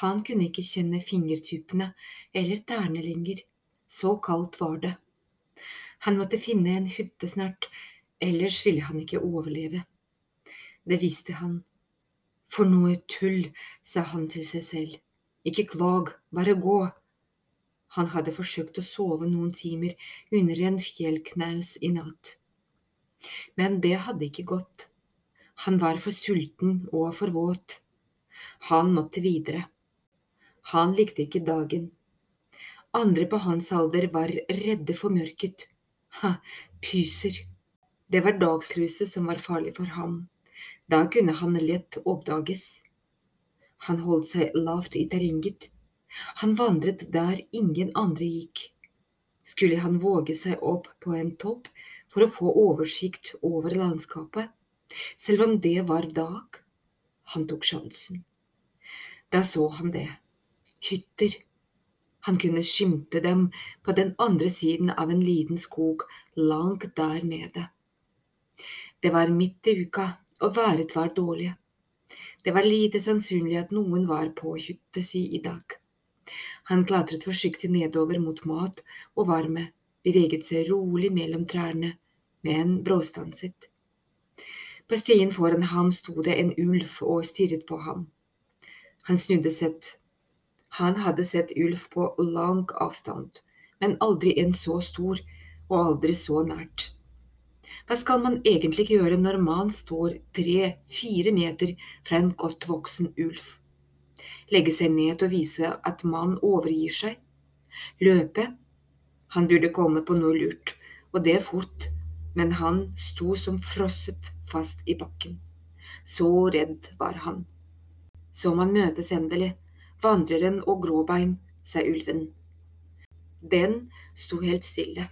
Han kunne ikke kjenne fingertuppene eller tærne lenger, så kaldt var det. Han måtte finne en hytte snart, ellers ville han ikke overleve. Det visste han. For noe tull, sa han til seg selv. Ikke klag, bare gå. Han hadde forsøkt å sove noen timer under en fjellknaus i natt. Men det hadde ikke gått. Han var for sulten og for våt. Han måtte videre. Han likte ikke dagen. Andre på hans alder var redde for mørket. Ha, pyser. Det var dagslyset som var farlig for ham. Da kunne han lett oppdages. Han holdt seg lavt i terrenget. Han vandret der ingen andre gikk. Skulle han våge seg opp på en topp for å få oversikt over landskapet, selv om det var dag? Han tok sjansen. Da så han det. Hytter. Han kunne skimte dem på den andre siden av en liten skog langt der nede. Det var midt i uka, og været var dårlig. Det var lite sannsynlig at noen var på hytta si i dag. Han klatret forsiktig nedover mot mat og varme, beveget seg rolig mellom trærne, men bråstanset. På stien foran ham sto det en ulv og stirret på ham. Han snudde seg. Han hadde sett ulv på lang avstand, men aldri en så stor, og aldri så nært. Hva skal man egentlig gjøre når man står tre–fire meter fra en godt voksen ulv? Legge seg ned og vise at man overgir seg? Løpe? Han burde komme på noe lurt, og det fort, men han sto som frosset fast i bakken. Så redd var han. Så man møtes endelig, vandreren og Gråbein, sa ulven. Den sto helt stille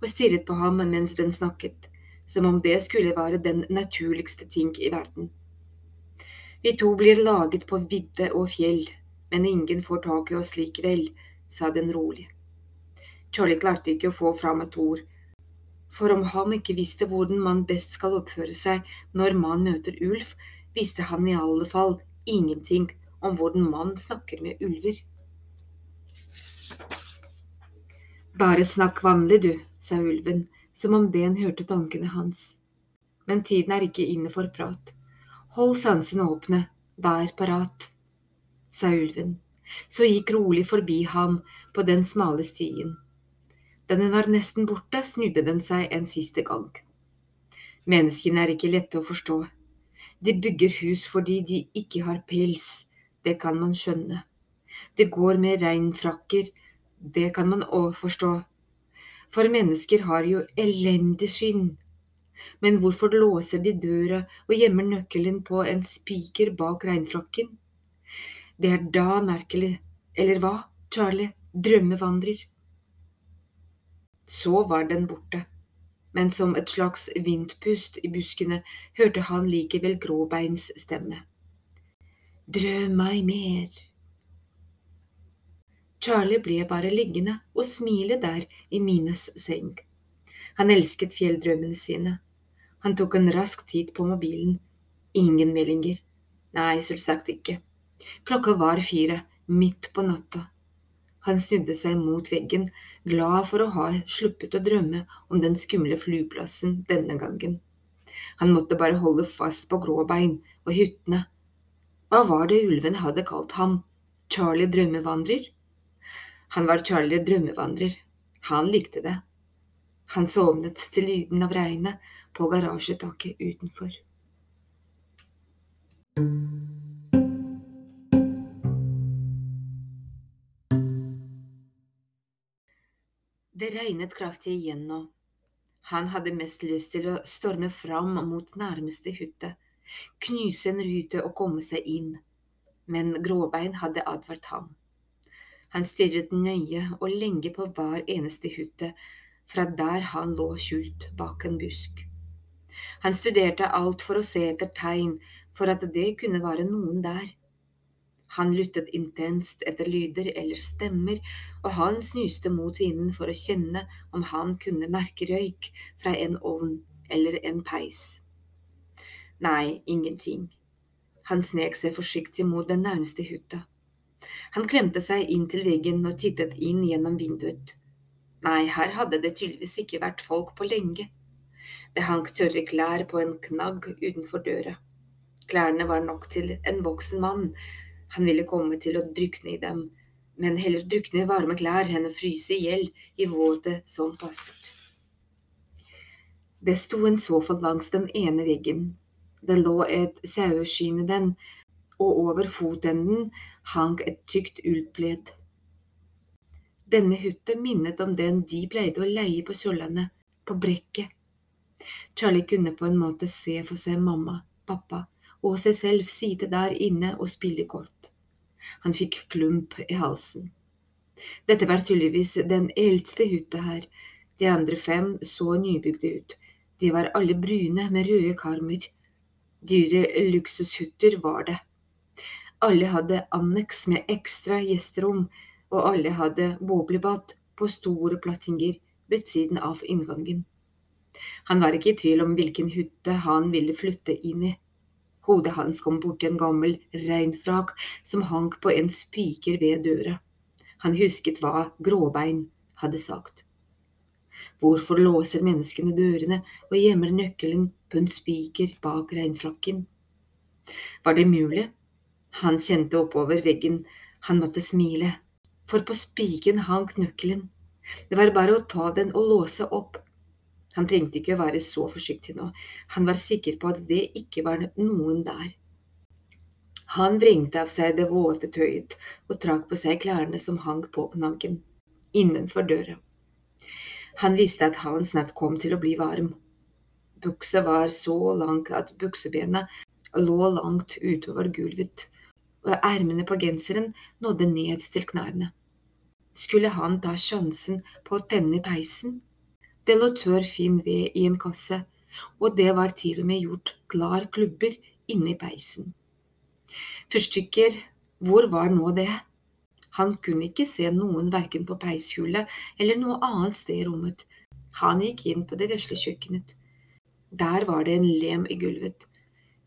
og stirret på ham mens den snakket, som om det skulle være den naturligste ting i verden. Vi to blir laget på vidde og fjell, men ingen får tak i oss likevel, sa den rolig. Charlie klarte ikke å få fram et ord, for om han ikke visste hvordan man best skal oppføre seg når man møter ulv, visste han i alle fall ingenting om hvordan man snakker med ulver. Bare snakk vanlig, du, sa ulven, som om den hørte tankene hans. Men tiden er ikke inne for prat. Hold sansene åpne, vær parat, sa ulven, så gikk rolig forbi ham på den smale stien. Da den var nesten borte, snudde den seg en siste gang. Menneskene er ikke lette å forstå. De bygger hus fordi de ikke har pels, det kan man skjønne. Det går med regnfrakker, det kan man òg forstå, for mennesker har jo elendig skinn. Men hvorfor låser de døra og gjemmer nøkkelen på en spiker bak regnfrakken? Det er da merkelig, eller hva, Charlie, drømmevandrer? Så var den borte, men som et slags vindpust i buskene hørte han likevel Gråbeins stemme. Drøm meg mer. Charlie ble bare liggende og smile der i Mines seng. Han elsket fjelldrømmene sine. Han tok en rask titt på mobilen. Ingen meldinger. Nei, selvsagt ikke. Klokka var fire, midt på natta. Han snudde seg mot veggen, glad for å ha sluppet å drømme om den skumle flyplassen denne gangen. Han måtte bare holde fast på Gråbein og hyttene. Hva var det ulven hadde kalt ham? Charlie drømmevandrer? Han var Charlie drømmevandrer. Han likte det. Han sovnet til lyden av regnet på garasjetaket utenfor. Det regnet kraftig igjen nå. Han hadde mest lyst til å storme fram mot nærmeste hytte, knuse en rute og komme seg inn, men Gråbein hadde advart ham. Han stirret nøye og lenge på hver eneste hytte fra der han lå skjult bak en busk. Han studerte alt for å se etter tegn for at det kunne være noen der. Han lyttet intenst etter lyder eller stemmer, og han snuste mot vinden for å kjenne om han kunne merke røyk fra en ovn eller en peis. Nei, ingenting. Han snek seg forsiktig mot den nærmeste hytta. Han klemte seg inn til veggen og tittet inn gjennom vinduet. Nei, her hadde det tydeligvis ikke vært folk på lenge. Det hang tørre klær på en knagg utenfor døra. Klærne var nok til en voksen mann. Han ville komme til å drukne i dem, men heller drukne i varme klær enn å fryse i hjel i våte som passet. Det sto en sofa langs den ene veggen. Det lå et saueskinn i den, og over fotenden hang et tykt ullpledd. Denne hytta minnet om den de pleide å leie på Sørlandet, på Brekket. Charlie kunne på en måte se for seg mamma, pappa og seg selv sitte der inne og spille kort. Han fikk klump i halsen. Dette var tydeligvis den eldste hytta her, de andre fem så nybygde ut, de var alle brune med røde karmer. Dyre luksushytter var det. Alle hadde anneks med ekstra gjesterom, og alle hadde boblebad på store plattinger ved siden av inngangen. Han var ikke i tvil om hvilken hytte han ville flytte inn i. Hodet hans kom borti en gammel reinfrak som hang på en spiker ved døra. Han husket hva Gråbein hadde sagt. Hvorfor låser menneskene dørene og gjemmer nøkkelen på en spiker bak regnfrakken? Var det mulig? Han kjente oppover veggen, han måtte smile, for på spiken hang nøkkelen. Det var bare å ta den og låse opp. Han trengte ikke å være så forsiktig nå, han var sikker på at det ikke var noen der. Han vrengte av seg det våte tøyet og trakk på seg klærne som hang på knaggen, innenfor døra. Han visste at han snart kom til å bli varm. Buksa var så lang at buksebena lå langt utover gulvet, og ermene på genseren nådde ned til knærne. Skulle han ta sjansen på å tenne peisen? Det lå tørr, fin ved i en kasse, og det var til og med gjort klar klubber inni peisen. Fyrstikker, hvor var nå det? Han kunne ikke se noen verken på peishullet eller noe annet sted i rommet. Han gikk inn på det vesle kjøkkenet. Der var det en lem i gulvet.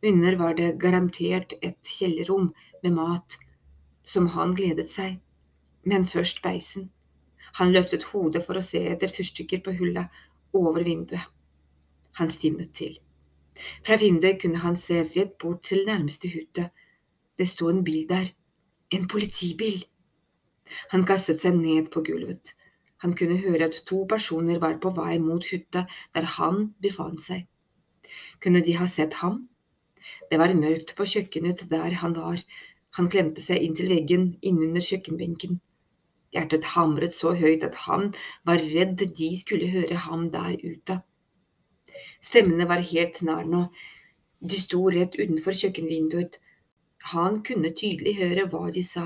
Under var det garantert et kjellerrom med mat, som han gledet seg. Men først peisen. Han løftet hodet for å se etter fyrstikker på hullet over vinduet. Han stivnet til. Fra vinduet kunne han se rett bort til nærmeste hytte. Det sto en bil der. En politibil. Han kastet seg ned på gulvet. Han kunne høre at to personer var på vei mot hytta der han befant seg. Kunne de ha sett ham? Det var mørkt på kjøkkenet der han var. Han klemte seg inntil veggen innunder kjøkkenbenken. Hjertet hamret så høyt at han var redd de skulle høre ham der ute. Stemmene var helt nær nå. De sto rett utenfor kjøkkenvinduet. Han kunne tydelig høre hva de sa.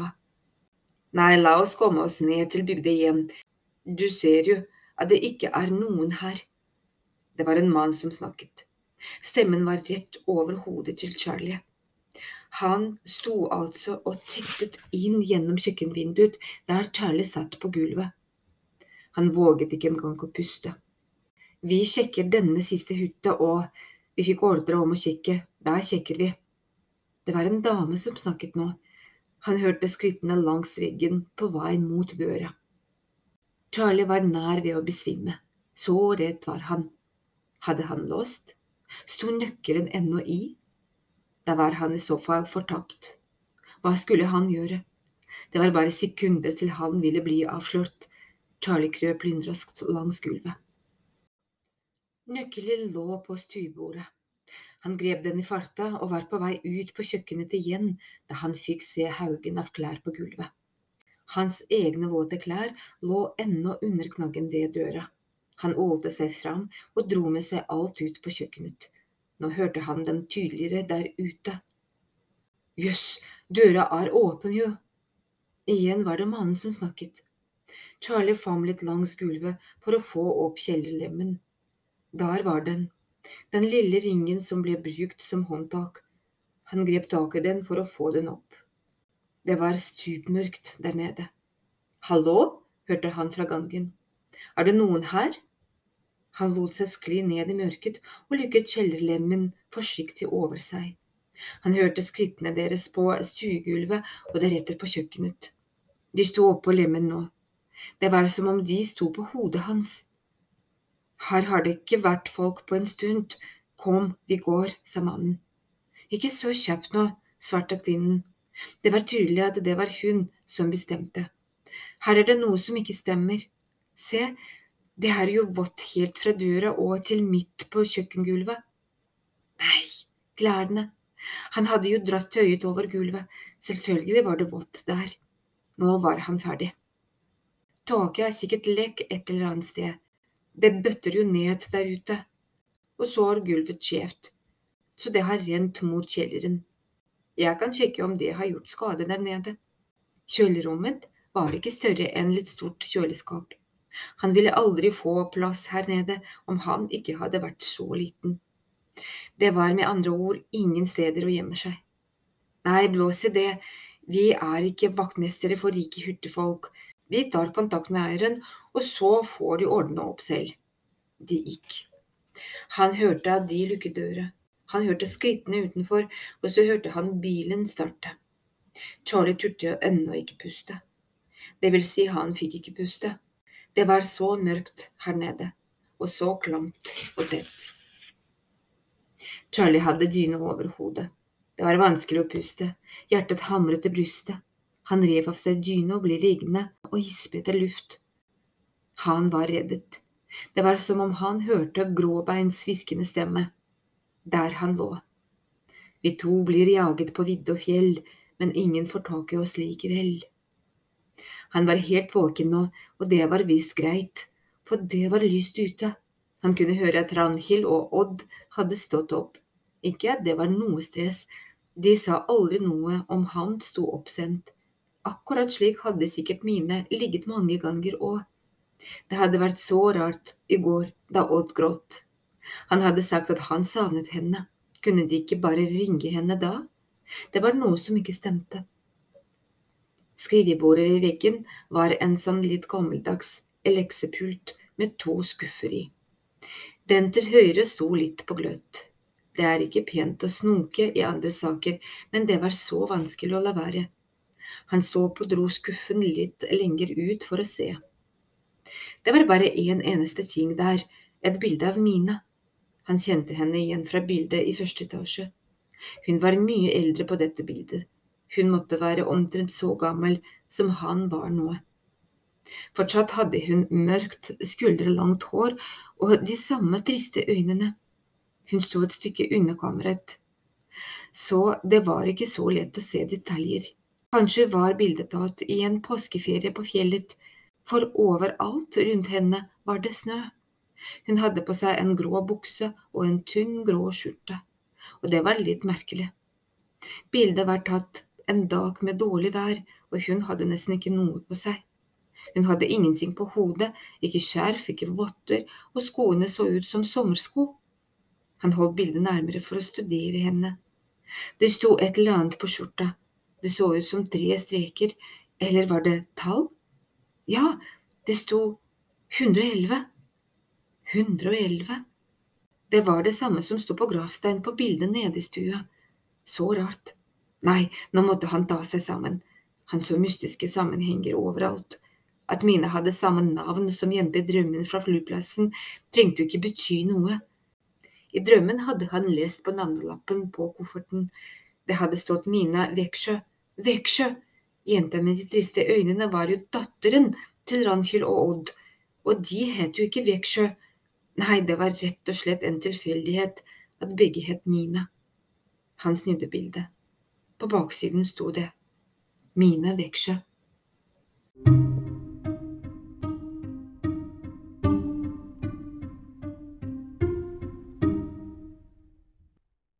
Nei, la oss komme oss ned til bygda igjen. Du ser jo at det ikke er noen her. Det var en mann som snakket. Stemmen var rett over hodet til Charlie. Han sto altså og tittet inn gjennom kjøkkenvinduet der Charlie satt på gulvet. Han våget ikke engang å puste. Vi sjekker denne siste hytta, og vi fikk ordre om å kikke. Der sjekker vi. Det var en dame som snakket nå. Han hørte skrittene langs veggen på vei mot døra. Charlie var nær ved å besvimme. Så redd var han. Hadde han låst? Sto nøkkelen ennå i? Da var han i så fall fortapt. Hva skulle han gjøre? Det var bare sekunder til han ville bli avslørt. Charlie krøp lynraskt langs gulvet. Nøkkelen lå på stuebordet. Han grep den i farta og var på vei ut på kjøkkenet igjen da han fikk se haugen av klær på gulvet. Hans egne våte klær lå ennå under knaggen ved døra. Han ålte seg fram og dro med seg alt ut på kjøkkenet. Nå hørte han dem tydeligere der ute. Jøss, døra er åpen, jo. Igjen var det mannen som snakket. Charlie famlet langs gulvet for å få opp kjellerlemmen. Der var den, den lille ringen som ble brukt som håndtak. Han grep tak i den for å få den opp. Det var stupmørkt der nede. Hallo? hørte han fra gangen. Er det noen her? Han lot seg skli ned i mørket og lykket kjellerlemmen forsiktig over seg. Han hørte skrittene deres på stuegulvet og deretter på kjøkkenet. De sto oppå lemmen nå. Det var som om de sto på hodet hans. Her har det ikke vært folk på en stund. Kom, vi går, sa mannen. Ikke så kjapt nå, svarte kvinnen. Det var tydelig at det var hun som bestemte. Her er det noe som ikke stemmer. Se, det er jo vått helt fra døra og til midt på kjøkkengulvet. Nei, klærne. Han hadde jo dratt tøyet over gulvet, selvfølgelig var det vått der. Nå var han ferdig. Tåke er sikkert lekk et eller annet sted. Det bøtter jo ned der ute. Og så har gulvet skjevt, så det har rent mot kjelleren. Jeg kan sjekke om det har gjort skade der nede. Kjølerommet var ikke større enn litt stort kjøleskap. Han ville aldri få plass her nede om han ikke hadde vært så liten. Det var med andre ord ingen steder å gjemme seg. Nei, blås i det, vi er ikke vaktmestere for rike hurtigfolk, vi tar kontakt med eieren, og så får de ordne opp selv. De gikk. Han hørte at de lukket døra. Han hørte skrittene utenfor, og så hørte han bilen starte. Charlie turte ennå ikke puste. Det vil si, han fikk ikke puste. Det var så mørkt her nede, og så klamt og tett. Charlie hadde dyne over hodet. Det var vanskelig å puste, hjertet hamret i brystet. Han rev av seg dyna og ble liggende og gispe etter luft. Han var reddet. Det var som om han hørte Gråbeins hviskende stemme der han lå. Vi to blir jaget på vidde og fjell, men ingen får tak i oss likevel. Han var helt våken nå, og det var visst greit, for det var lyst ute. Han kunne høre at Ranhild og Odd hadde stått opp. Ikke at det var noe stress, de sa aldri noe om han sto oppsendt. Akkurat slik hadde sikkert mine ligget mange ganger òg. Det hadde vært så rart i går da Odd gråt. Han hadde sagt at han savnet henne. Kunne de ikke bare ringe henne da? Det var noe som ikke stemte. Skrivebordet i veggen var en sånn litt gammeldags eleksepult med to skuffer i. Den til høyre sto litt på gløtt. Det er ikke pent å snoke i andre saker, men det var så vanskelig å la være. Han så på dro skuffen litt lenger ut for å se. Det var bare én en eneste ting der, et bilde av Mina. Han kjente henne igjen fra bildet i første etasje. Hun var mye eldre på dette bildet. Hun måtte være omtrent så gammel som han var nå. Fortsatt hadde hun mørkt, skuldrelangt hår og de samme triste øynene. Hun sto et stykke unna kammeret, så det var ikke så lett å se detaljer. Kanskje var bildet tatt i en påskeferie på fjellet, for overalt rundt henne var det snø. Hun hadde på seg en grå bukse og en tynn, grå skjorte, og det var litt merkelig. Bildet var tatt en dag med dårlig vær, og hun hadde nesten ikke noe på seg. Hun hadde ingenting på hodet, ikke skjerf, ikke votter, og skoene så ut som sommersko. Han holdt bildet nærmere for å studere henne. Det sto et eller annet på skjorta, det så ut som tre streker, eller var det tall? Ja, det sto 111. 111. Det var det samme som sto på gravsteinen på bildet nede i stua. Så rart. Nei, nå måtte han ta seg sammen. Han så mystiske sammenhenger overalt. At mine hadde samme navn som jenta i drømmen fra flyplassen, trengte jo ikke bety noe. I drømmen hadde han lest på navnelappen på kofferten. Det hadde stått Mina Veksjø. Veksjø! Jenta med de triste øynene var jo datteren til Rankhild og Odd, og de het jo ikke Veksjø. Nei, det var rett og slett en tilfeldighet at begge het Mina. Han snudde bildet. På baksiden sto det Mine Veksjø.